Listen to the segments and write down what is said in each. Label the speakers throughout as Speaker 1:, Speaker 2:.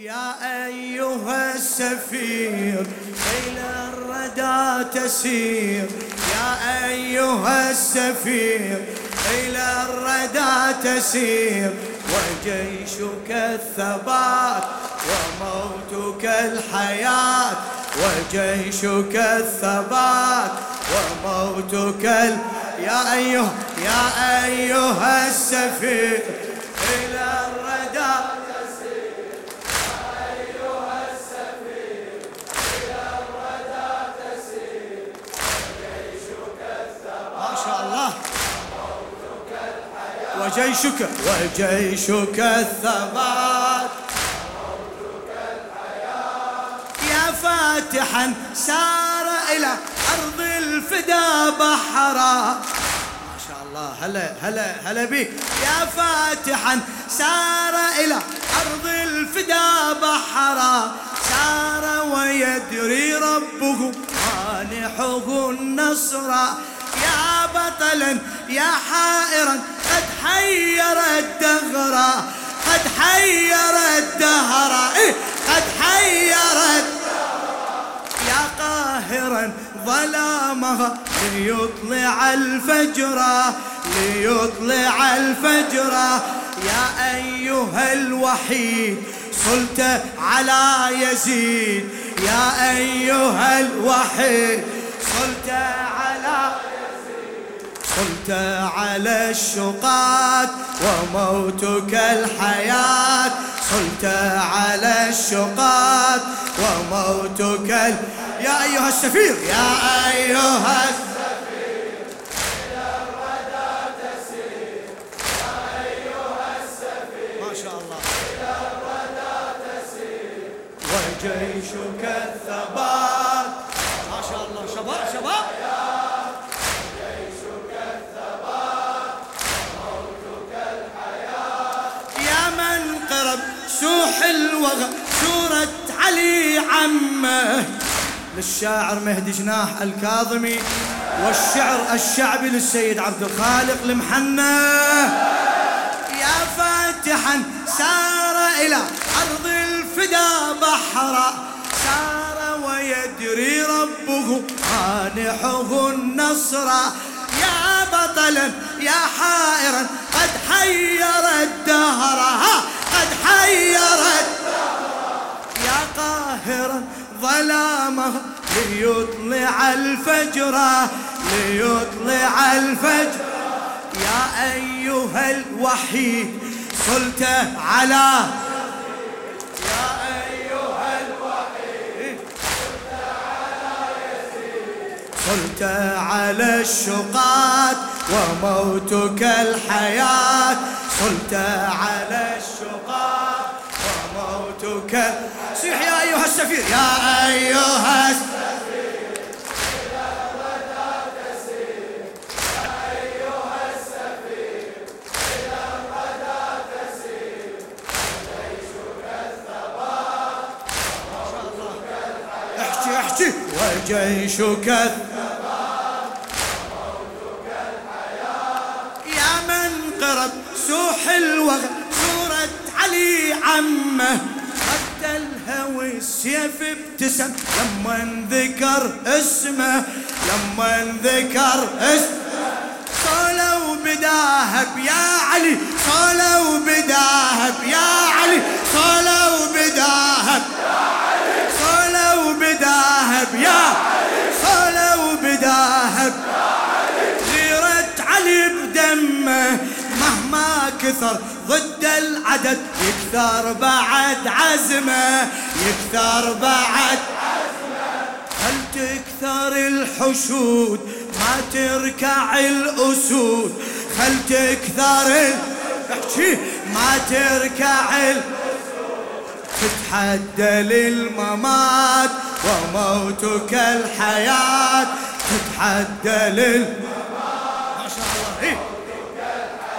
Speaker 1: يا أيها السفير إلى الردى تسير. يا أيها السفير إلى الردى تسير. وجيشك الثبات وموتك الحياة. وجيشك الثبات وموتك ال... يا أيها يا أيها السفير. وجيشك وجيشك الثبات. يا فاتحا سار إلى أرض الفدا بحرا. ما شاء الله هلا هلا هلا بك يا فاتحا سار إلى أرض الفدا بحرا. سار ويدري ربه مانحه النصر. بطلا يا حائرا قد حير الدهر قد حير الدهر إيه قد حير يا قاهرا ظلامها ليطلع الفجر ليطلع الفجر. يا أيها الوحيد صلت على يزيد. يا أيها الوحيد صلت على على الشقات وموتك الحياة. صلت على الشقات وموتك ال... يا أيها السفير يا أيها السفير. سوح الوغى سورة علي عمه. للشاعر مهدي جناح الكاظمي والشعر الشعبي للسيد عبد الخالق المحنى يا فاتحا سار إلى أرض الفدا بحرا. سار ويدري ربه مانحه النصر. يا بطلا يا حائرا قد حير الدهر. قد حيرت. يا قاهرا ظلامه ليطلع الفجر ليطلع الفجر. يا أيها الوحيد صلت على صلت على الشقات وموتك الحياة صلت على الشقاء وموتك صيح يا أيها السفير يا أيها السفير وجيشك وجيشك الثبات سوح الوغى صورة علي عمه. قتلها والسيف ابتسم لما ذكر اسمه لما ذكر اسمه. صلوا بداهب يا علي صلوا بداهب يا علي صلوا كثر ضد العدد. يكثر بعد عزمة يكثر بعد عزمة. هل تكثر الحشود؟ ما تركع الأسود. خل تكثر احكي. ما تركع الأسود تتحدى للممات وموتك الحياة. تتحدى للممات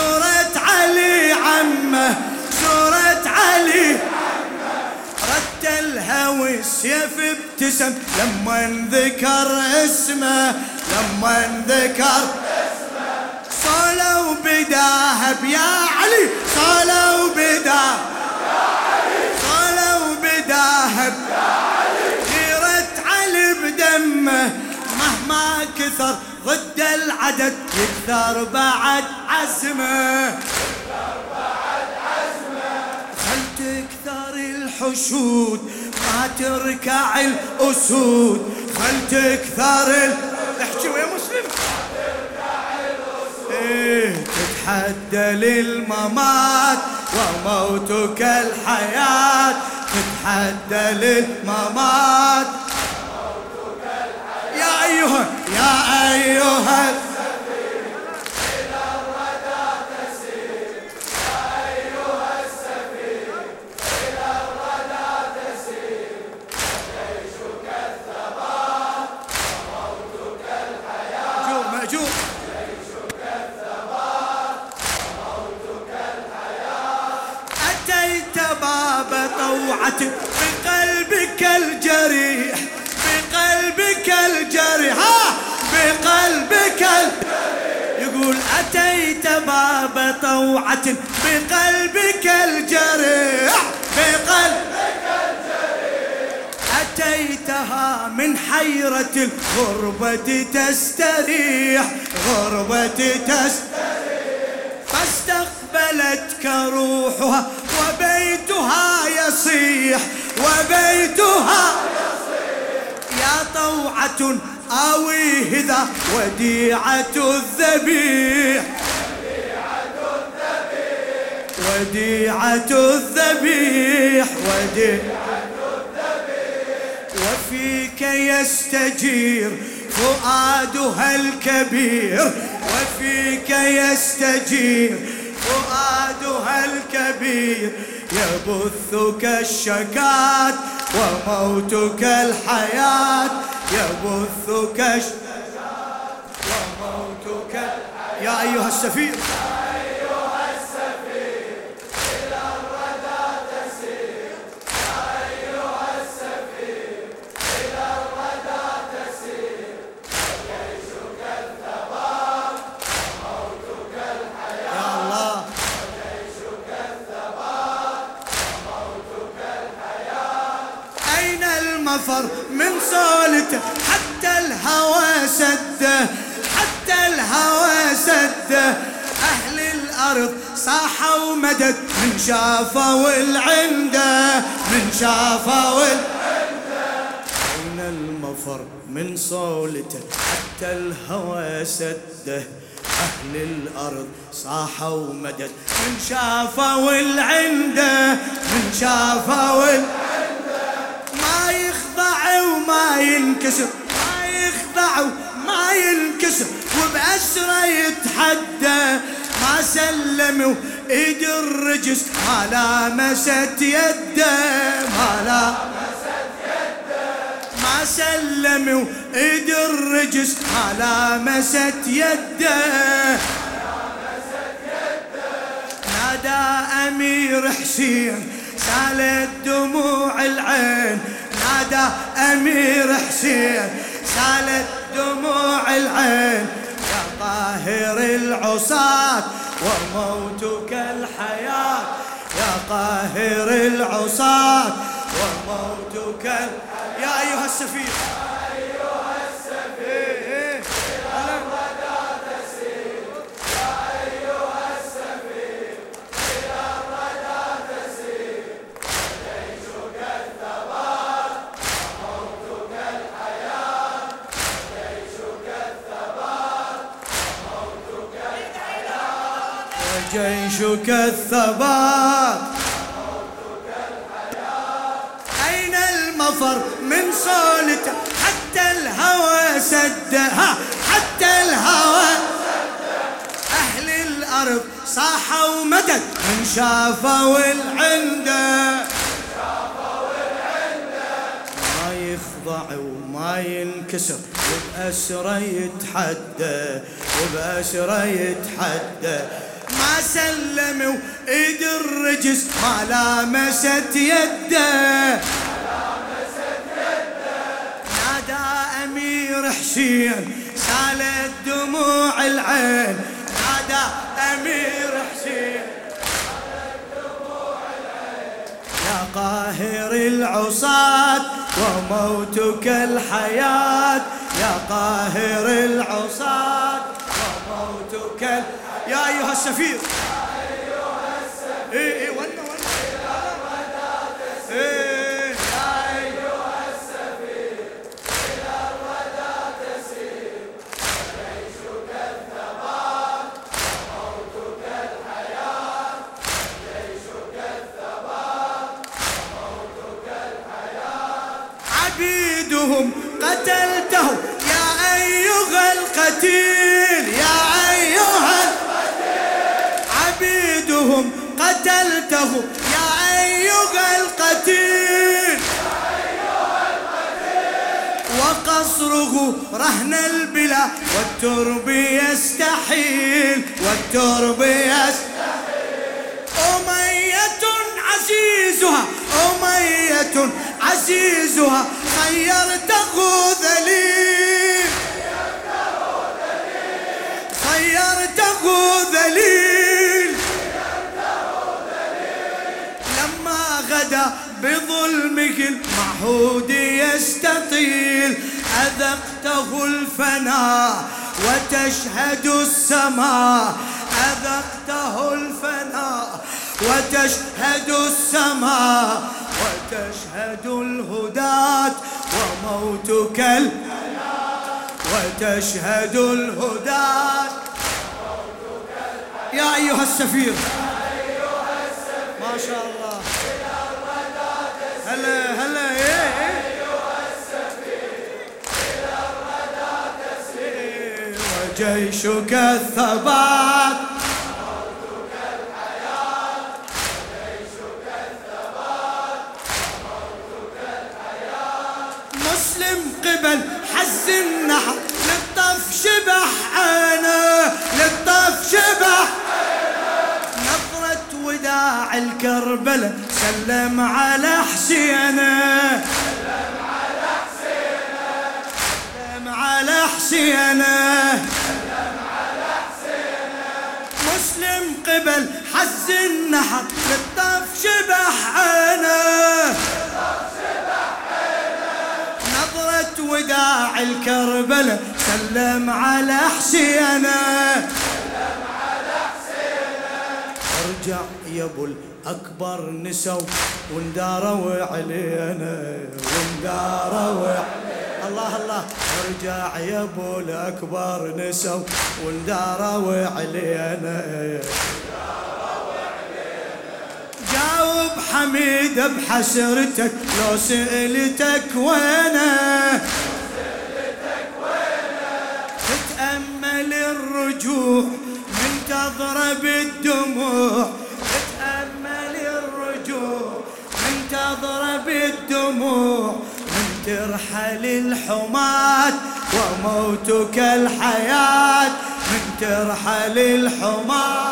Speaker 1: سورة علي عمه سورة علي رتلها والسيف ابتسم لما ذكر اسمه لما ذكر صلوا بداها يا علي صلوا بداها صلوا بداها غيرت علي بدمه مهما كثر ضد العدد يكثر بعد عزمه. خل تكثر الحشود ما تركع الأسود؟ خل تكثر ال... احكي يا مسلم. إيه تتحدى للممات وموتك الحياة. تتحدى للممات. يا أيها يا أيها طوعة بقلبك الجريح بقلبك الجريح. بقلبك الجريح يقول أتيت باب طوعة بقلبك الجريح. بقلبك أتيتها من حيرة الغربة تستريح. غربة تستريح. فاستقبلتك روحها وبيتها يصيح. وبيتها يا طوعة آويه ذا وديعة الذبيح. وديعة الذبيح وديعة وفيك يستجير فؤادها الكبير. وفيك يستجير فؤادها الكبير. يبثك الشكات وموتك الحياة. يبثك الشكات وموتك يا أيها السفير. المفر من صولته حتى الهوى سده حتى الهوى سده. أهل الأرض صاحوا مدد من شافوا العنده من شافوا العنده أين المفر من صولته حتى الهوى سده. أهل الأرض صاحوا مدد من شافوا العنده من شافوا ينكسر ما يخضع وما ينكسر. وبأسره يتحدى ما سلم ايد الرجس ما لامست يده ما لامست ما سلم ايد الرجس ما لامست يده نادى أمير حسين سالت دموع العين. نادى أمير حسين سالت دموع العين يا طاهر العصاة وموتك الحياة يا قاهر العصاة وموتك. يا أيها السفير وجيشك الثبات. أين المفر من صولته حتى الهوى سدها. حتى الهوى أهل الأرض صاحوا مدد من شافوا العنده ما يخضع وما ينكسر. وبأسره يتحدى. وبأسره يتحدى. ما سلم وإيد الرجس ما لامست يده. نادى أمير حسين سالت دموع العين. نادى أمير حسين يا قاهر العصاة وموتك الحياة. يا قاهر العصاة وموتك ال... يا أيها السفير. إيه إيه. ونا أمية عزيزها خيرته ذليل خيرته ذليل لما غدا بظلمه المعهود يستطيل أذقته الفناء وتشهد السماء أذقته الفناء وتشهد السماء وتشهد الهداة وموتك ال... وتشهد الهداة يا أيها السفير. ما شاء الله. هلا هلا إيه إيه. إيه، وجيشك الثبات شبح عينه للطف شبح. نظرة وداع الكربلة سلم على حسينة. سلم على حسينة. مسلم قبل حز النحر للطف شبح عينه وداع الكربلة سلم على حسينه. ارجع يا ابو الاكبر نسوا وانداروا علينا وانداروا علينا. الله الله. ارجع يا ابو الاكبر نسوا وانداروا علينا. جاوب حميد بحسرتك لو سألتك وينه؟ تتأمل الرجوع من تضرب الدموع تتأمل الرجوع من تضرب الدموع من ترحل الحماة وموتك الحياة. من ترحل الحماة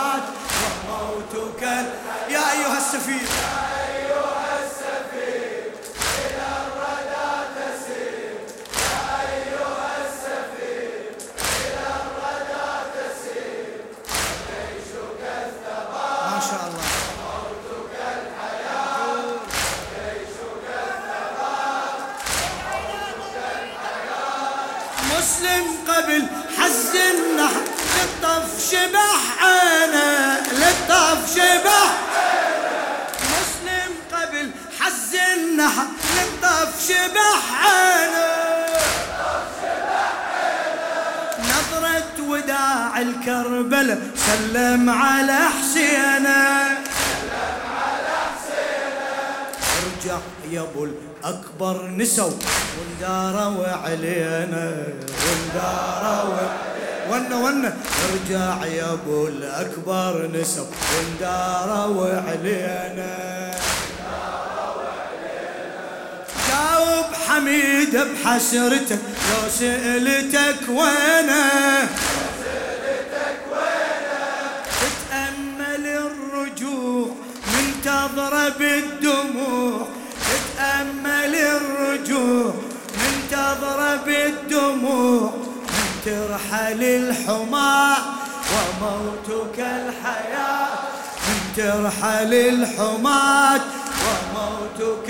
Speaker 1: مسلم قبل حز النحر للطف شبح عينه للطف شبح. مسلم قبل حز النحر للطف شبح عينه نظرة وداع الكربلة سلم على حسينه. ارجع يا أبو الأكبر نسوا. وانداروا علينا وانداروا ونا ونا ارجع يا أبو الأكبر نسوا. وانداروا علينا جاوب عميد بحسرتك لو سألتك وينه؟ تتأمل الرجوع منتظرة بالدموع بالدموع من ترحل الحماة وموتك الحياة. من ترحل الحماة وموتك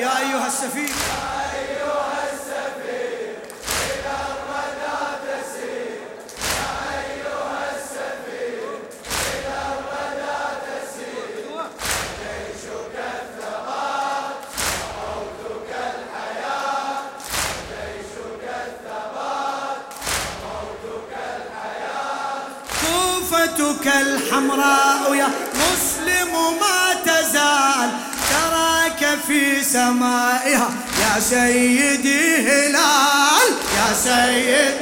Speaker 1: يا أيها السفير الحمراء يا مسلم ما تزال تراك في سمائها يا سيدي هلال يا سيدي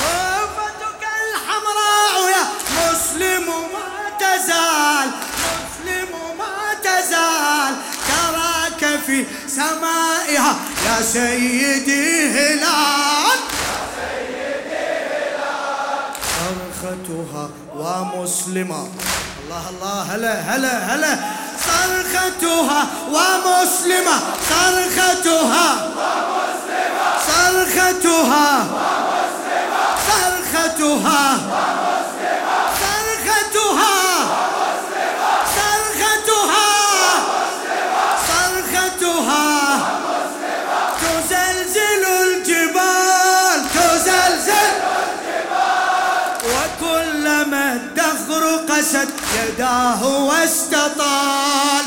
Speaker 1: كوفتك الحمراء يا مسلم ما تزال مسلم ما تزال تراك في سمائها يا سيدي هلال. ومسلمة الله الله هلا هلا هلا. صرختها ومسلمة صرختها صرختها صرختها صرختها يداه واستطال.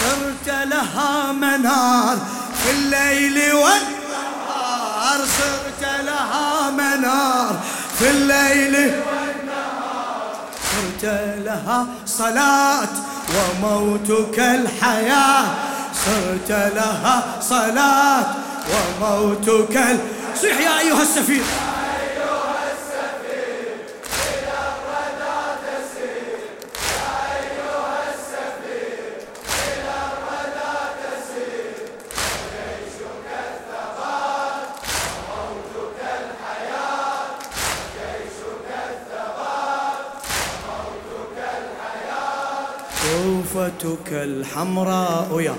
Speaker 1: صرت لها منار في الليل والنهار. صرت لها منار في الليل صرت لها صلاة وموتك الحياة. صرت لها صلاة وموتك. صيح يا أيها السفير. كوفتك الحمراء يا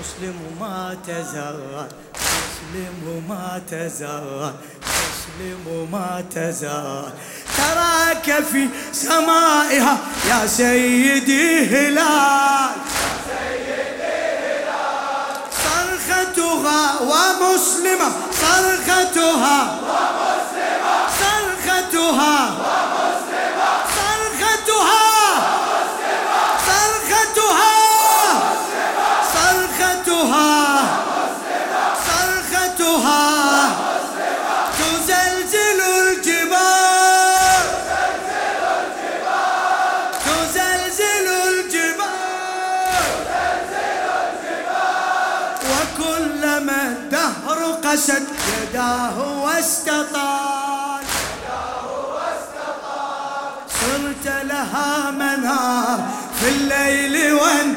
Speaker 1: مسلم ما تزال مسلم ما تزال مسلم ما تزال. تراك في سمائها يا سيدي هلال. صرختها ومسلمة صرختها صرختها قست يداه واستطال. صرت لها منار في الليل وان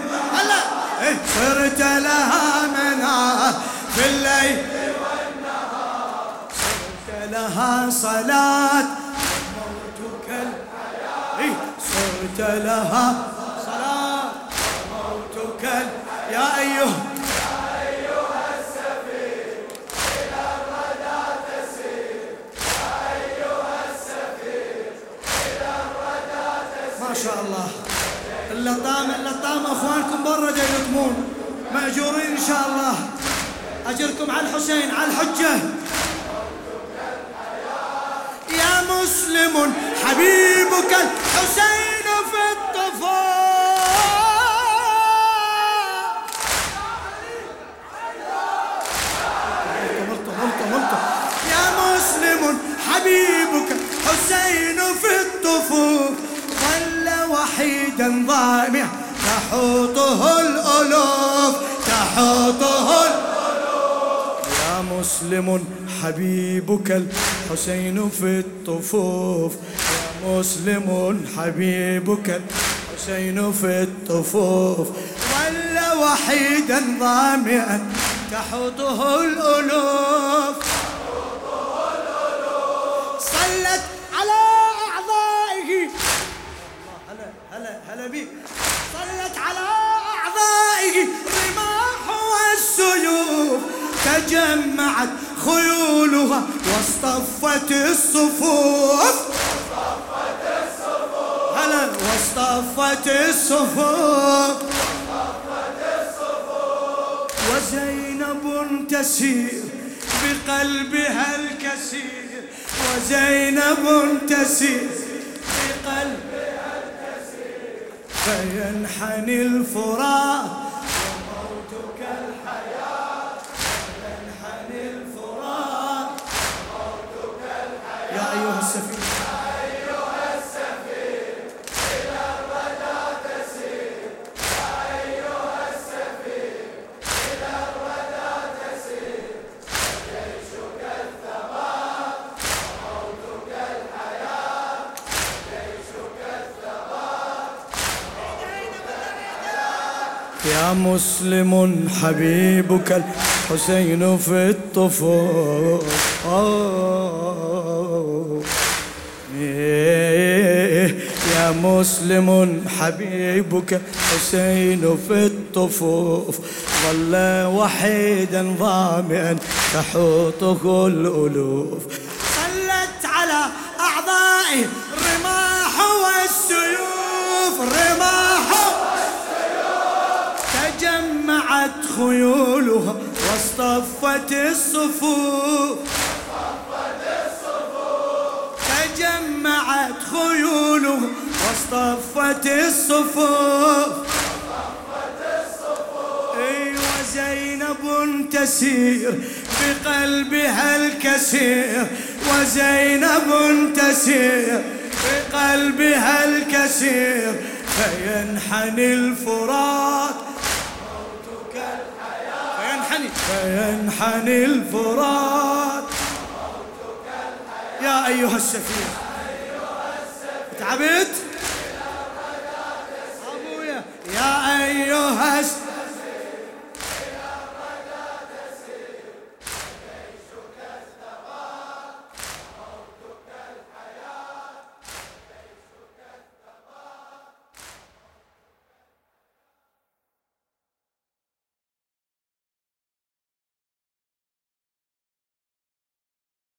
Speaker 1: إيه، صرت لها منار في الليل. والنهار صرت لها صلاة. موتك الحياة صرت لها صلاة. موتك يا أيها اللطام اللطام أخوانكم برا جاي يلطمون مأجورين إن شاء الله. أجركم على الحسين على الحجة. يا مسلم حبيبك الحسين في الطفال حبيبك حسين في الطفوف ضامع تحوطه الألوف تحوطه الألوف. يا مسلم حبيبك الحسين في الطفوف يا مسلم حبيبك الحسين في الطفوف. ظل وحيدا ظامئا تحوطه الألوف. صلت هلا صلت على أعضائه رماح والسيوف. تجمعت خيولها واصطفت الصفوف. هلا واصطفت الصفوف. وزينب تسير بقلبها الكسير وزينب تسير بقلبها فينحني الفرات يا مسلم حبيبك الحسين في الطفوف يا مسلم حبيبك حسين في الطفوف ظل وحيدا ظامئا تحوطه الألوف. صلت على أعضائه الرماح والسيوف. الرماح تجمعت خيولها واصطفت الصفوف. تجمعت خيولها واصطفت الصفوف. أيوه زينب تسير بقلبها الكسير وزينب تسير بقلبها الكسير فينحني الفرات فينحني الفرات. يا أيها السفير تعبت؟ يا أيها السفير